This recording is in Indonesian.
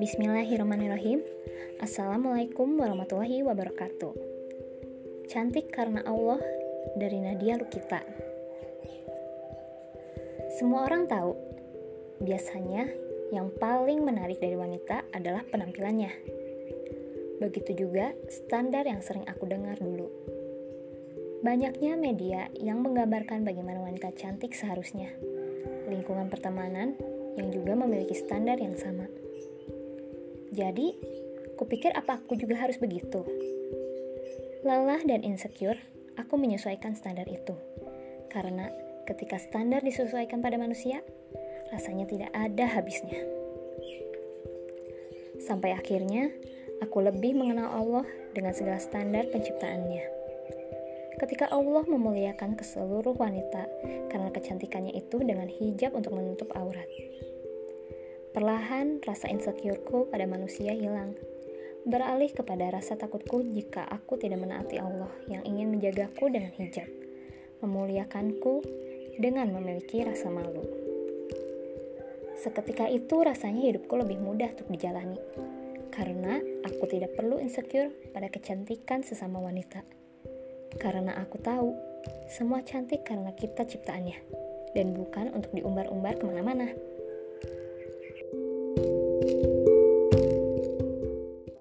Bismillahirrahmanirrahim. Assalamualaikum warahmatullahi wabarakatuh. Cantik karena Allah dari Nadia Lukita. Semua orang tahu Biasanya yang paling menarik dari wanita adalah penampilannya. Begitu juga standar yang sering aku dengar dulu Banyaknya media yang menggambarkan bagaimana wanita cantik seharusnya Lingkungan pertemanan yang juga memiliki standar yang sama jadi, kupikir apa aku juga harus begitu. Lelah dan insecure, aku menyesuaikan standar itu. Karena ketika standar disesuaikan pada manusia, rasanya tidak ada habisnya. Sampai akhirnya, aku lebih mengenal Allah dengan segala standar penciptaannya. Ketika Allah memuliakan ke seluruh wanita karena kecantikannya itu dengan hijab untuk menutup aurat. Perlahan rasa insecureku pada manusia hilang, beralih kepada rasa takutku jika aku tidak menaati Allah yang ingin menjagaku dengan hijab, memuliakanku dengan memiliki rasa malu. Seketika itu rasanya hidupku lebih mudah untuk dijalani, karena aku tidak perlu insecure pada kecantikan sesama wanita. Karena aku tahu, semua cantik karena kita ciptaannya, dan bukan untuk diumbar-umbar ke mana-mana.